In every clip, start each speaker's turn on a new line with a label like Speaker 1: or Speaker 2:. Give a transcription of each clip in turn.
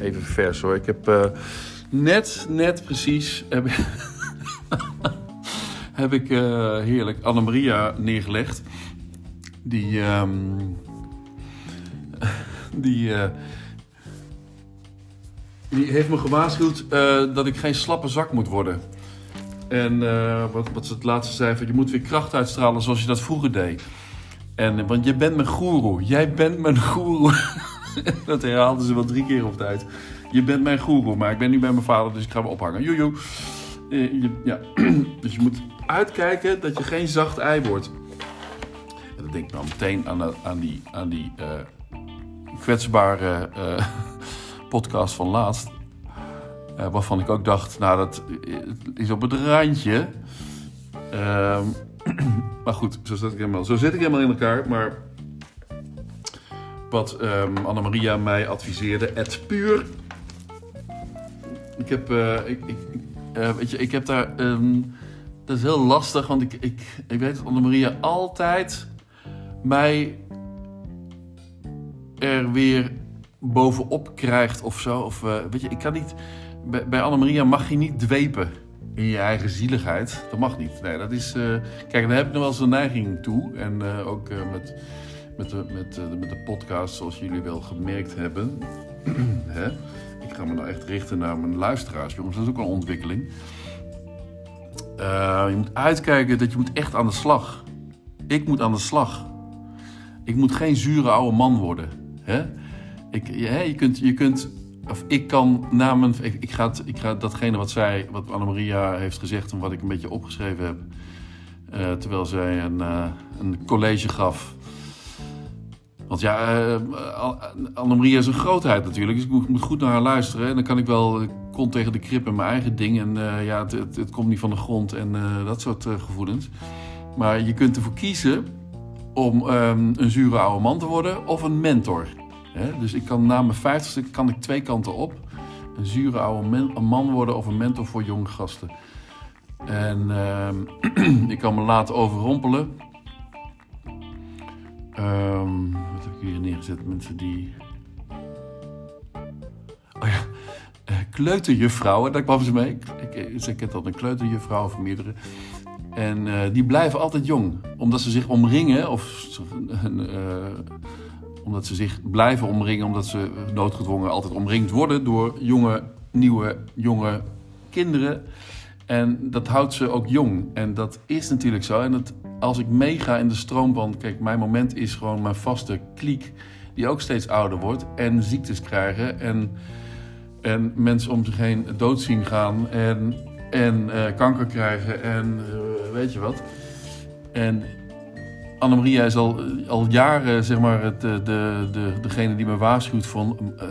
Speaker 1: even vers hoor. Ik heb eh, net, net precies. Heb, ik- eh, heerlijk Annemaria neergelegd. Die. ehm, die. eh, die heeft me gewaarschuwd dat ik geen slappe zak moet worden. En wat, wat ze het laatste zei: van, je moet weer kracht uitstralen zoals je dat vroeger deed. En, want je bent mijn goeroe. Jij bent mijn goeroe. dat herhaalden ze wel drie keer op tijd. Je bent mijn goeroe, maar ik ben nu bij mijn vader, dus ik ga me ophangen. Joejoe. Eh, ja. dus je moet uitkijken dat je geen zacht ei wordt. En dan denk ik nou meteen aan, aan die, aan die eh, kwetsbare eh, podcast van laatst. Waarvan ik ook dacht, nou dat is op het randje. Ehm, maar goed, zo zit ik helemaal, zo zit ik helemaal in elkaar. Maar wat ehm Annemaria mij adviseerde, het puur. Ik heb, eh, ik, ik, eh, weet je, ik heb daar, dat is heel lastig, want ik, ik, ik weet dat Annemaria altijd mij er weer bovenop krijgt of zo. Of, eh, weet je, ik kan niet, bij, bij Annemaria mag je niet dwepen in je eigen zieligheid. Dat mag niet. Nee, dat is, kijk, daar heb ik nog wel eens een neiging toe. En ook met, met, de, met, eh, met de podcast, zoals jullie wel gemerkt hebben. Ik ga me nou echt richten naar mijn luisteraars, jongens. Dat is ook een ontwikkeling. Eh, je moet uitkijken dat je moet echt aan de slag. Ik moet aan de slag. Ik moet geen zure oude man worden. Ik, je, je, kunt, je kunt, of ik kan namens, ik, ga, ik ga datgene wat zij, wat Annemaria heeft gezegd en wat ik een beetje opgeschreven heb, eh, terwijl zij een, eh, een college gaf. Want ja, eh, An- Annemaria is een grootheid natuurlijk, dus ik moet, goed naar haar luisteren. En dan kan ik wel, ik kon tegen de krip en mijn eigen ding. En eh, ja, het, het, komt niet van de grond en eh, dat soort gevoelens. Maar je kunt ervoor kiezen om ehm, een zure oude man te worden of een mentor. Hè? Dus ik kan na mijn vijftigste kan ik twee kanten op. Een zure oude man worden of een mentor voor jonge gasten. En ehm, ik kan me laten overrompelen. Ik hier neergezet? Mensen die... Oh ja, eh, kleuterjuffrouwen, daar kwam ze mee. Ik, ik, ze kent dat een kleuterjuffrouw of meerdere. En eh, die blijven altijd jong. Omdat ze zich omringen, of eh, omdat ze zich blijven omringen, omdat ze noodgedwongen altijd omringd worden door jonge, nieuwe, jonge kinderen. En dat houdt ze ook jong. En dat is natuurlijk zo. En dat, als ik meega in de stroom van... Kijk, mijn moment is gewoon mijn vaste kliek... die ook steeds ouder wordt en ziektes krijgen... en, en mensen om zich heen dood zien gaan... en, en eh, kanker krijgen en eh, weet je wat. En Annemaria is al, al jaren zeg maar, het, de, de, de, degene die me waarschuwt van... eh,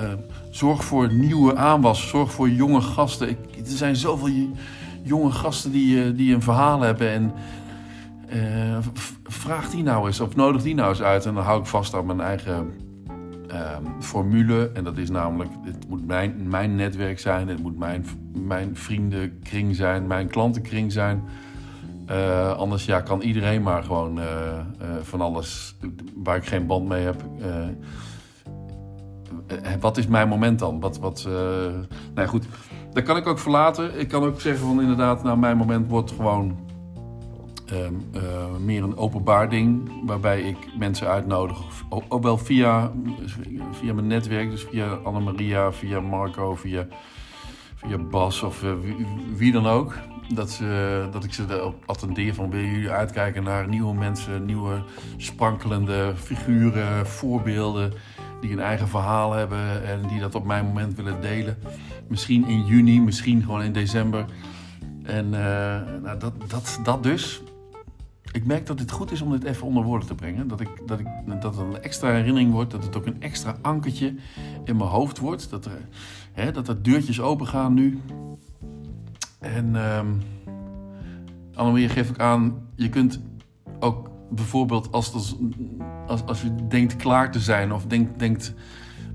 Speaker 1: zorg voor nieuwe aanwas, zorg voor jonge gasten. Ik, er zijn zoveel jonge gasten die, eh, die een verhaal hebben en... eh, v- vraag die nou eens of nodig die nou eens uit. En dan hou ik vast aan mijn eigen ehm, formule. En dat is namelijk, het moet mijn, mijn netwerk zijn. Het moet mijn, mijn vriendenkring zijn, mijn klantenkring zijn. Eh, anders ja, kan iedereen maar gewoon eh, eh, van alles waar ik geen band mee heb. eh, eh, wat is mijn moment dan? Wat, wat, eh, nou ja, goed, dat kan ik ook verlaten. Ik kan ook zeggen van inderdaad, nou mijn moment wordt gewoon ehm, eh, meer een openbaar ding. Waarbij ik mensen uitnodig, ook, wel via, via mijn netwerk. Dus via Annemaria, via Marco, via, via Bas of eh, wie, dan ook. Dat, dat ik ze erop attendeer van willen jullie uitkijken naar nieuwe mensen, nieuwe sprankelende figuren, voorbeelden die een eigen verhaal hebben en die dat op mijn moment willen delen. Misschien in juni, misschien gewoon in december. En eh, nou, dat, dat, dat dus. Ik merk dat het goed is om dit even onder woorden te brengen. Dat, ik, dat, ik, dat het een extra herinnering wordt. Dat het ook een extra ankertje in mijn hoofd wordt. Dat er, hè, dat er deurtjes open gaan nu. En ehm Annemarie geeft ook aan, je kunt ook bijvoorbeeld als, als, als, als je denkt klaar te zijn of denkt, denkt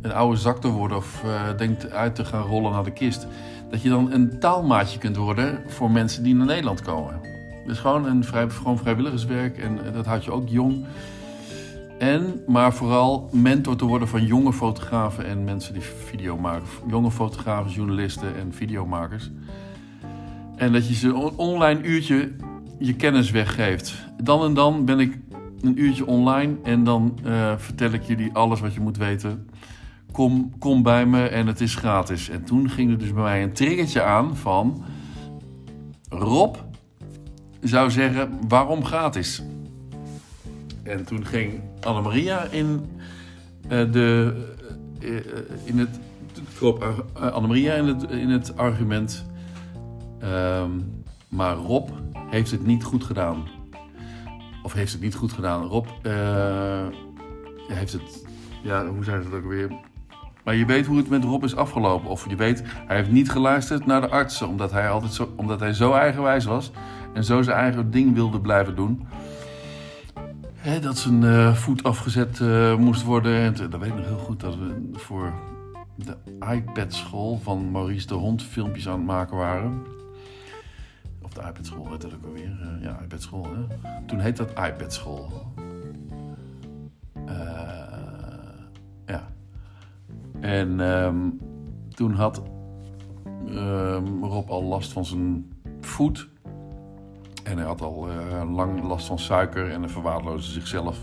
Speaker 1: een oude zak te worden of eh, denkt uit te gaan rollen naar de kist, dat je dan een taalmaatje kunt worden voor mensen die naar Nederland komen. Dus gewoon een vrij, gewoon vrijwilligerswerk en eh, dat houdt je ook jong. En, maar vooral mentor te worden van jonge fotografen en mensen die video maken. Jonge fotografen, journalisten en videomakers. En dat je ze een online uurtje je kennis weggeeft. Dan en dan ben ik een uurtje online en dan uh, vertel ik jullie alles wat je moet weten. Kom, kom bij me en het is gratis. En toen ging er dus bij mij een triggertje aan van... Rob zou zeggen, waarom gratis? En toen ging Annemaria in uh, de... Uh, in het... Annemaria in het, in het argument... Um, maar Rob heeft het niet goed gedaan. Of heeft het niet goed gedaan. Rob heeft het. Ja, hoe zei ze het ook weer? Maar je weet hoe het met Rob is afgelopen. Of je weet, hij heeft niet geluisterd naar de artsen. Omdat hij, altijd zo, omdat hij zo eigenwijs was. En zo zijn eigen ding wilde blijven doen. Dat zijn uh, voet afgezet uh, moest worden. En dat weet ik nog heel goed. Dat we voor de iPad-school van Maurice de Hond filmpjes aan het maken waren de iPad-school heet dat ook alweer. Uh, ja, iPad-school. Toen heet dat iPad-school. Ja. En um, toen had um, Rob al last van zijn voet. En hij had al uh, lang last van suiker en verwaarloosde zichzelf.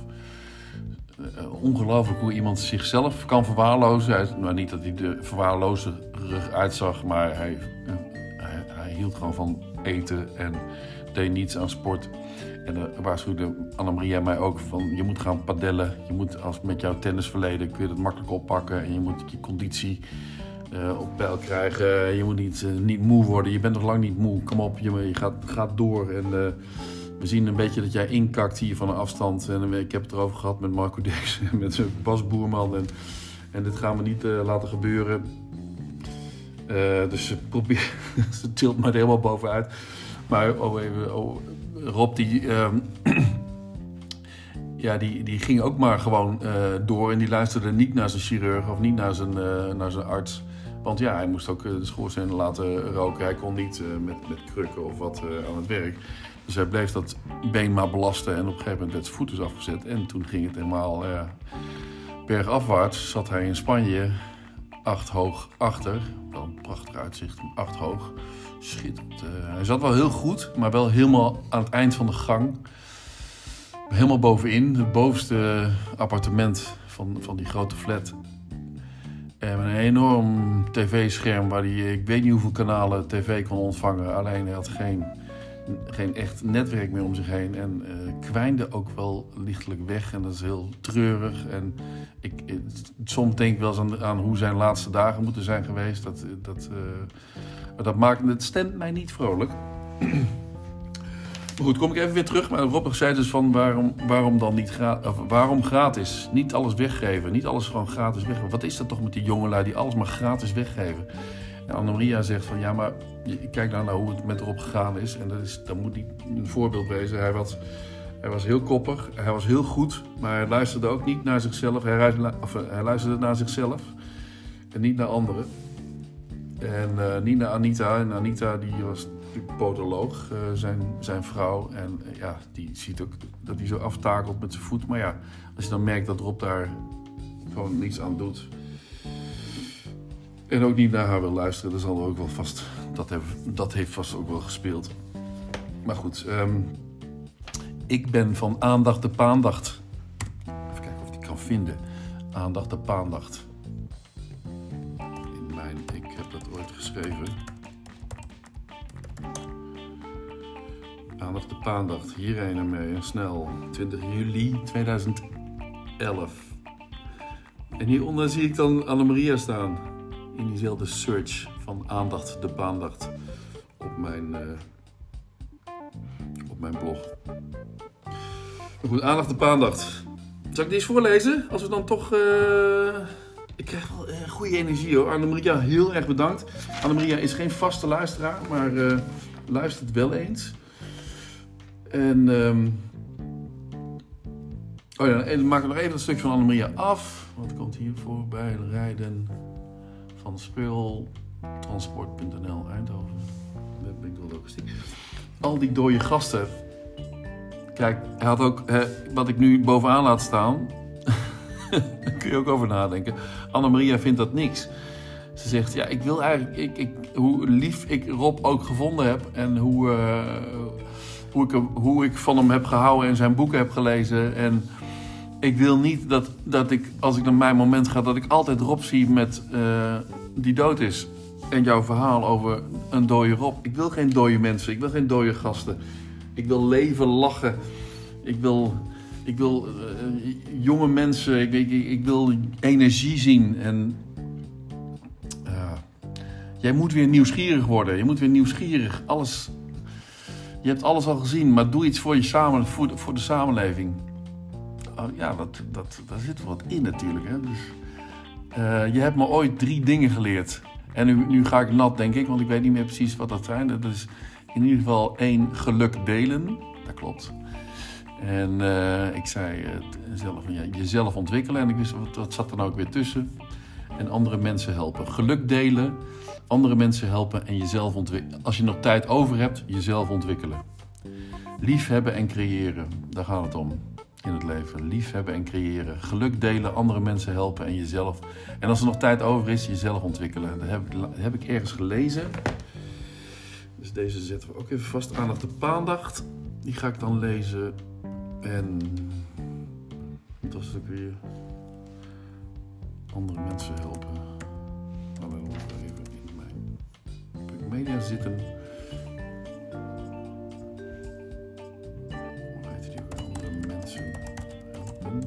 Speaker 1: Uh, ongelooflijk hoe iemand zichzelf kan verwaarlozen. Nou, niet dat hij de verwaarloze rug uitzag, maar hij, hij, hij hield gewoon van eten en deed niets aan sport. En daar waarschuwde Annemarie mij ook van, je moet gaan padellen. Je moet als met jouw tennisverleden kun je dat makkelijk oppakken. En je moet je conditie uh, op peil krijgen. Je moet niet, uh, niet moe worden. Je bent nog lang niet moe. Kom op, je, je gaat, gaat door. En uh, we zien een beetje dat jij inkakt hier van een afstand. En ik heb het erover gehad met Marco Dex en met Bas Boerman. En, en dit gaan we niet laten gebeuren. Dus ze, probeert, ze tilt maar helemaal bovenuit. Maar oh, even, oh, Rob, die, uh, ja, die, die ging ook maar gewoon door. En die luisterde niet naar zijn chirurg of niet naar zijn, naar zijn arts. Want ja, hij moest ook de schoorsteen laten roken. Hij kon niet met, met krukken of wat aan het werk. Dus hij bleef dat been maar belasten. En op een gegeven moment werd zijn voet dus afgezet. En toen ging het helemaal bergafwaarts. Zat hij in Spanje acht hoog achter. Wel een prachtig uitzicht, acht hoog. Schitterend. Hij zat wel heel goed, maar wel helemaal aan het eind van de gang. Helemaal bovenin, het bovenste appartement van, van die grote flat. En een enorm tv-scherm waar hij, ik weet niet hoeveel kanalen tv kon ontvangen. Alleen hij had geen geen echt netwerk meer om zich heen. En uh, kwijnde ook wel lichtelijk weg. En dat is heel treurig. En ik, soms denk ik wel eens aan, aan, hoe zijn laatste dagen moeten zijn geweest. Dat, dat, uh, dat maakt het stemt mij niet vrolijk. Goed, kom ik even weer terug. Maar Rob zei dus van waarom, waarom dan niet gratis? Waarom gratis? Niet alles weggeven. Niet alles gewoon gratis weggeven. Wat is dat toch met die jongelui die alles maar gratis weggeven? En Annemaria zegt van ja, maar kijk nou naar hoe het met erop gegaan is. En dat, is, dat moet niet een voorbeeld wezen. Hij was, hij was heel koppig, hij was heel goed, maar hij luisterde ook niet naar zichzelf. Hij, eh, luisterde naar zichzelf en niet naar anderen. En uh, niet naar Anita. En Anita die was podoloog, uh, zijn, zijn vrouw. En uh, ja, die ziet ook dat hij zo aftakelt met zijn voet. Maar ja, als je dan merkt dat Rob daar gewoon niets aan doet en ook niet naar haar wil luisteren, dan zal er ook wel vast. Dat, heeft, dat heeft vast ook wel gespeeld. Maar goed, um, ik ben van aandacht de paandacht. Even kijken of ik die kan vinden. Aandacht de paandacht. In mijn, ik heb dat ooit geschreven. De paandacht. Hierheen ermee, snel. 20 juli 2011. En hieronder zie ik dan Annemaria staan in diezelfde search van aandacht, de baandacht op mijn, uh, op mijn blog. Goed, aandacht, de baandacht. Zal ik die eens voorlezen? Als we dan toch. Uh, ik krijg wel uh, goede energie hoor. Annemaria, heel erg bedankt. Annemaria is geen vaste luisteraar, maar luistert wel eens. En. Um, oh ja, en maak nog even een stukje van Annemaria af. Wat komt hier voorbij? Rijden van speeltransport.nl Eindhoven. Dat ben ik wel logistiek. Al die dode gasten. Kijk, hij had ook, hè, wat ik nu bovenaan laat staan, Daar kun je ook over nadenken. Annemaria vindt dat niks. Ze zegt, ja, ik wil eigenlijk... Ik, ik, hoe lief ik Rob ook gevonden heb... en hoe, uh, hoe, ik, hoe ik van hem heb gehouden en zijn boeken heb gelezen... en ik wil niet dat, dat ik, als ik naar mijn moment ga... dat ik altijd Rob zie met, uh, die dood is. En jouw verhaal over een dode Rob. Ik wil geen dode mensen. Ik wil geen dode gasten. Ik wil leven, lachen. Ik wil, ik wil uh, jonge mensen. Ik, ik, ik, wil energie zien. En uh, jij moet weer nieuwsgierig worden. Je moet weer nieuwsgierig. Alles. Je hebt alles al gezien, maar doe iets voor je samen, voor de, voor de samenleving. Oh, ja, dat, dat, daar zit wat in natuurlijk. Hè? Dus, uh, je hebt me ooit drie dingen geleerd. En nu, nu ga ik nat, denk ik, want ik weet niet meer precies wat dat zijn. Dat is in ieder geval één geluk delen. Dat klopt. En uh, ik zei uh, zelf van ja, jezelf ontwikkelen. En ik wist wat, wat zat er nou ook weer tussen. En andere mensen helpen. Geluk delen, andere mensen helpen en jezelf ontwikkelen. Als je nog tijd over hebt, jezelf ontwikkelen. Liefhebben en creëren, daar gaat het om in het leven. Liefhebben en creëren. Geluk delen, andere mensen helpen en jezelf. En als er nog tijd over is, jezelf ontwikkelen. Dat heb ik, dat heb ik ergens gelezen. Dus deze zetten we ook even vast. Aandacht de paandacht. Die ga ik dan lezen. En. Wat was het ook weer? Andere mensen helpen. Nog even in mijn media zitten. Hoe die? Andere mensen helpen.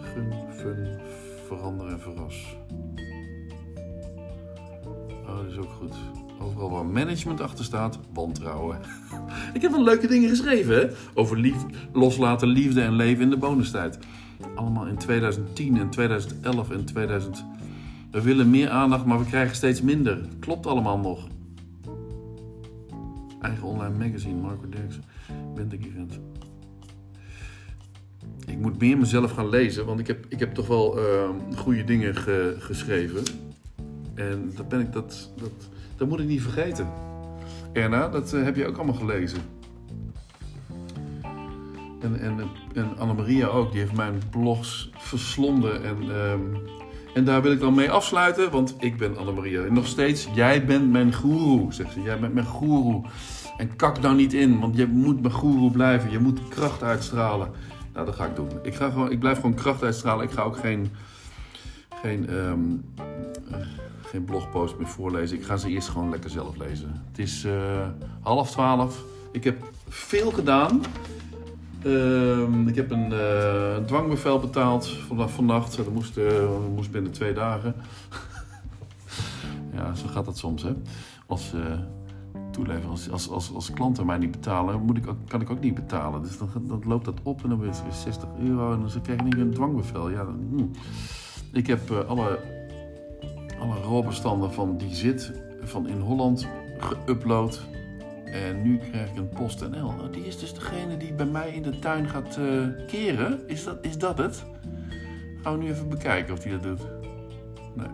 Speaker 1: Gun, fun, verander en verras. Oh, dat is ook goed. Overal waar management achter staat, wantrouwen. Ik heb wel leuke dingen geschreven? Over loslaten, liefde en leven in de bonustijd. Allemaal in 2010 en 2011 en 2000. We willen meer aandacht, maar we krijgen steeds minder. Klopt allemaal nog. Eigen online magazine, Marco Derksen. Bent. Ik moet meer mezelf gaan lezen, want ik heb, ik heb toch wel uh, goede dingen ge, geschreven. En dat, ben ik, dat, dat, dat moet ik niet vergeten. Erna, dat uh, heb je ook allemaal gelezen. En, en, en Annemaria ook, die heeft mijn blogs verslonden. En, um, en daar wil ik dan mee afsluiten, want ik ben Annemaria. En nog steeds, jij bent mijn goeroe, zegt ze. Jij bent mijn goeroe. En kak nou niet in, want je moet mijn goeroe blijven. Je moet kracht uitstralen. Nou, dat ga ik doen. Ik, ga gewoon, ik blijf gewoon kracht uitstralen. Ik ga ook geen, geen, uh, geen blogpost meer voorlezen. Ik ga ze eerst gewoon lekker zelf lezen. Het is uh, half twaalf. Ik heb veel gedaan. Uh, ik heb een uh, dwangbevel betaald vanaf vannacht. Dat moest, uh, moest binnen twee dagen. ja, zo gaat dat soms, hè. Als toelever, als, als, als, als klanten mij niet betalen, moet ik ook, kan ik ook niet betalen. Dus dan, dan loopt dat op en dan wordt het weer 60 euro en dan krijg ik een dwangbevel. Ja, hmm. Ik heb alle, alle van die zit van in Holland geüpload. En nu krijg ik een PostNL. Nou, die is dus degene die bij mij in de tuin gaat uh, keren. Is dat, is dat het? Gaan we nu even bekijken of hij dat doet. Nee.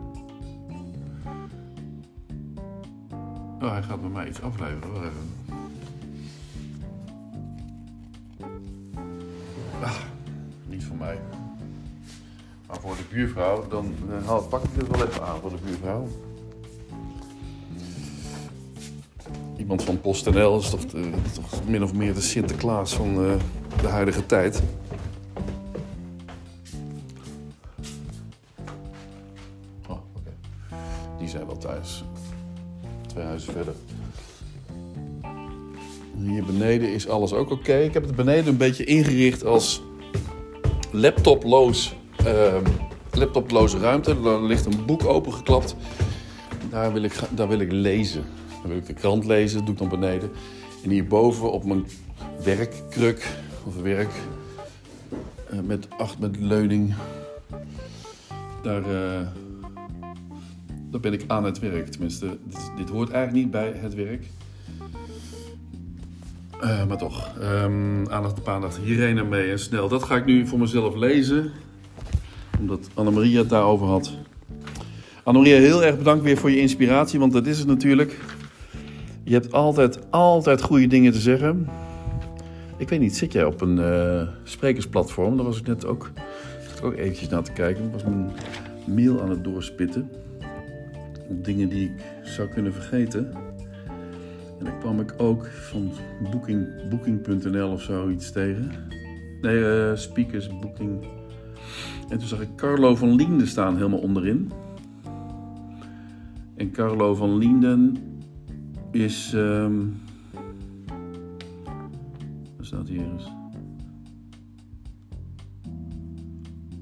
Speaker 1: Oh, hij gaat bij mij iets afleveren. Ah, niet voor mij. Maar voor de buurvrouw, dan uh, pak ik het wel even aan voor de buurvrouw. Iemand van PostNL is toch, uh, toch min of meer de Sinterklaas van uh, de huidige tijd. Oh, oké. Die zijn wel thuis. Twee huizen verder. Hier beneden is alles ook oké. Ik heb het beneden een beetje ingericht als laptoploos, uh, laptoploze ruimte. Er ligt een boek opengeklapt. Daar wil ik, daar wil ik lezen. Dan wil ik de krant lezen, dat doe ik dan beneden. En hierboven op mijn werkkruk, of werk, uh, met acht met leuning, daar, uh, daar ben ik aan het werk. Tenminste, dit, dit hoort eigenlijk niet bij het werk. Uh, maar toch, um, aandacht op aandacht, hierheen mee en snel. Dat ga ik nu voor mezelf lezen, omdat Annemaria het daarover had. Annemaria, heel erg bedankt weer voor je inspiratie, want dat is het natuurlijk. Je hebt altijd, altijd goede dingen te zeggen. Ik weet niet, zit jij op een uh, sprekersplatform? Daar was ik net ook, zat ook eventjes naar te kijken. Ik was mijn mail aan het doorspitten. Dingen die ik zou kunnen vergeten. En dan kwam ik ook van booking, booking.nl of zo iets tegen. Nee, uh, speakers, booking. En toen zag ik Carlo van Linden staan helemaal onderin. En Carlo van Linden is. Um, wat staat hier eens?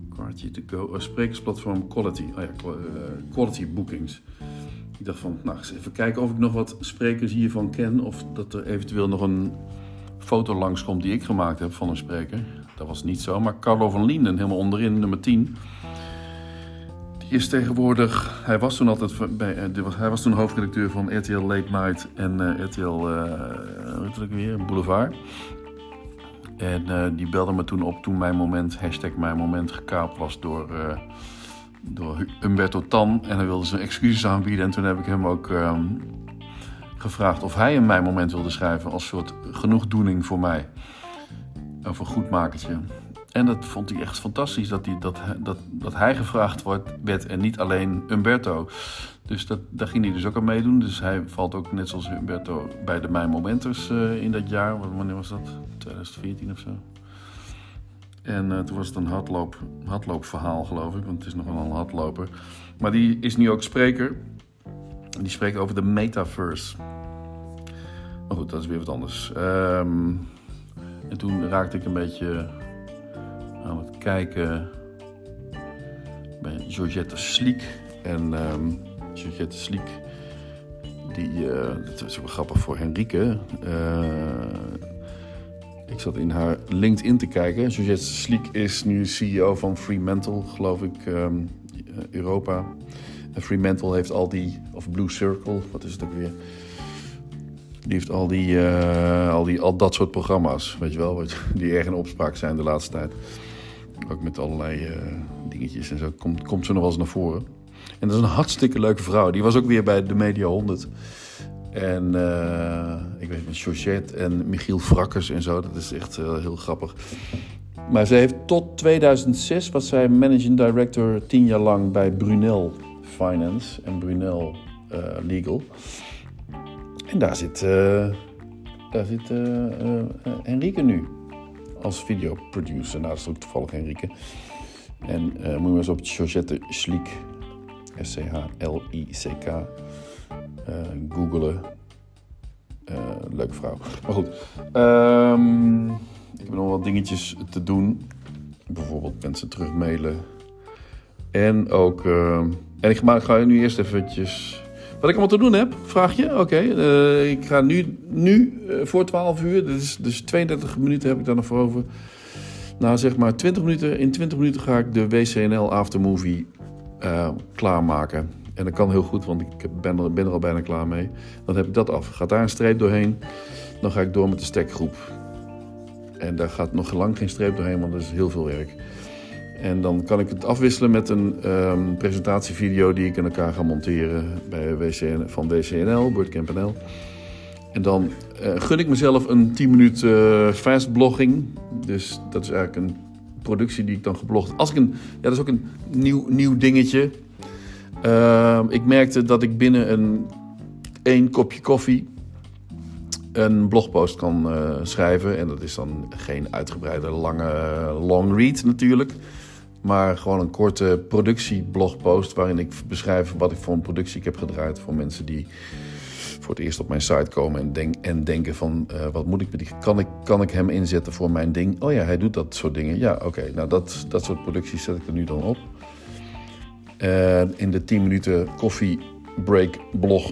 Speaker 1: Kwartje to go. Uh, sprekersplatform Quality. Oh ja, uh, Quality Bookings. Ik dacht van, nou, even kijken of ik nog wat sprekers hiervan ken. Of dat er eventueel nog een foto langskomt die ik gemaakt heb van een spreker. Dat was niet zo. Maar Carlo van Linden, helemaal onderin, nummer 10. Is tegenwoordig... Hij was toen altijd bij... Eh, hij was toen hoofdredacteur van RTL Late Night en uh, RTL... Uh, weer? Boulevard. En uh, die belde me toen op toen mijn moment, hashtag mijn moment, gekaapt was door door Umberto Tan. En hij wilde zijn excuses aanbieden. En toen heb ik hem ook ehm, gevraagd of hij in mijn moment wilde schrijven als soort genoegdoening voor mij. Of een goedmakertje. En dat vond hij echt fantastisch dat hij, dat, dat, dat hij gevraagd wordt, werd en niet alleen Umberto. Dus dat, daar ging hij dus ook aan meedoen. Dus hij valt ook net zoals Umberto bij de Mijn Momenters uh, in dat jaar. Wanneer was dat? 2014 of zo. En uh, toen was het een hardloop, hardloopverhaal, geloof ik, want het is nog wel een hardloper. Maar die is nu ook spreker. Die spreekt over de metaverse. Maar goed, dat is weer wat anders. Um, en toen raakte ik een beetje aan het kijken bij Georgette Sliek. En um, Georgette Sliek, die, uh, dat is wel grappig voor Henrike. Uh, ik zat in haar LinkedIn te kijken. Georgette Sliek is nu CEO van Fremantle, geloof ik, um, Europa. En Fremantle heeft al die, of Blue Circle, wat is het ook weer? Die heeft al, die, uh, al, die, al dat soort programma's, weet je wel, die erg in opspraak zijn de laatste tijd. Ook met allerlei uh, dingetjes en zo. Komt, komt ze nog wel eens naar voren. En dat is een hartstikke leuke vrouw. Die was ook weer bij de Media 100. En uh, ik weet met Georgette en Michiel Frakkers en zo. Dat is echt uh, heel grappig. Maar ze heeft tot 2006 was zij managing director tien jaar lang bij Brunel Finance en Brunel Legal. En daar zit, daar zit Henrike nu als videoproducer. Nou, dat is ook toevallig Henrike. En moet je maar eens op Georgette Schliek, S-C-H-L-I-C-K uh, googelen. Uh, leuke vrouw. Maar goed. Um, ik heb nog wat dingetjes te doen. Bijvoorbeeld mensen terug mailen. En ook... Uh, en ik ga, nu eerst eventjes... Wat ik allemaal te doen heb, vraag je? Oké, uh, ik ga nu, nu uh, voor 12 uur, dus, dus 32 minuten heb ik daar nog voor over. Nou, zeg maar 20 minuten, in 20 minuten ga ik de WCNL Aftermovie uh, klaarmaken. En dat kan heel goed, want ik ben er, al bijna klaar mee. Dan heb ik dat af. Gaat daar een streep doorheen, dan ga ik door met de stekgroep. En daar gaat nog lang geen streep doorheen, want dat is heel veel werk. En dan kan ik het afwisselen met een um, presentatievideo die ik in elkaar ga monteren bij WCN, van WCNL, WordCamp.nl. En dan uh, gun ik mezelf een 10 minuten uh, fast blogging. Dus dat is eigenlijk een productie die ik dan geblogd. Als ik een, ja, dat is ook een nieuw, nieuw dingetje. Uh, ik merkte dat ik binnen een één kopje koffie een blogpost kan uh, schrijven. En dat is dan geen uitgebreide lange long read natuurlijk. Maar gewoon een korte productieblogpost waarin ik beschrijf wat ik voor een productie ik heb gedraaid voor mensen die het eerst op mijn site komen en, denk, en denken van uh, wat moet ik met die, kan ik, kan ik hem inzetten voor mijn ding? Oh ja, hij doet dat soort dingen. Ja, oké, nou dat, dat soort producties zet ik er nu dan op. Uh, in de 10 minuten koffie break blog.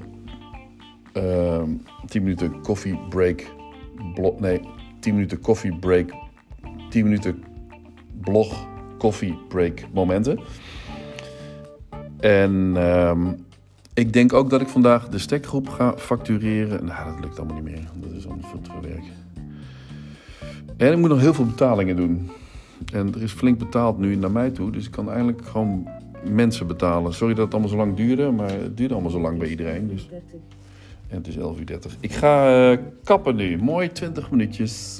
Speaker 1: Uh, ehm, 10 minuten koffie break blog. Nee, 10 minuten koffie break. 10 minuten blog koffie break momenten. En um, ik denk ook dat ik vandaag de stekgroep ga factureren. Nou, dat lukt allemaal niet meer. Dat is allemaal veel te veel werk. En ik moet nog heel veel betalingen doen. En er is flink betaald nu naar mij toe. Dus ik kan eigenlijk gewoon mensen betalen. Sorry dat het allemaal zo lang duurde, maar het duurde allemaal zo lang bij iedereen. Dus. En het is 11.30 uur. Ik ga uh, kappen nu. Mooi 20 minuutjes.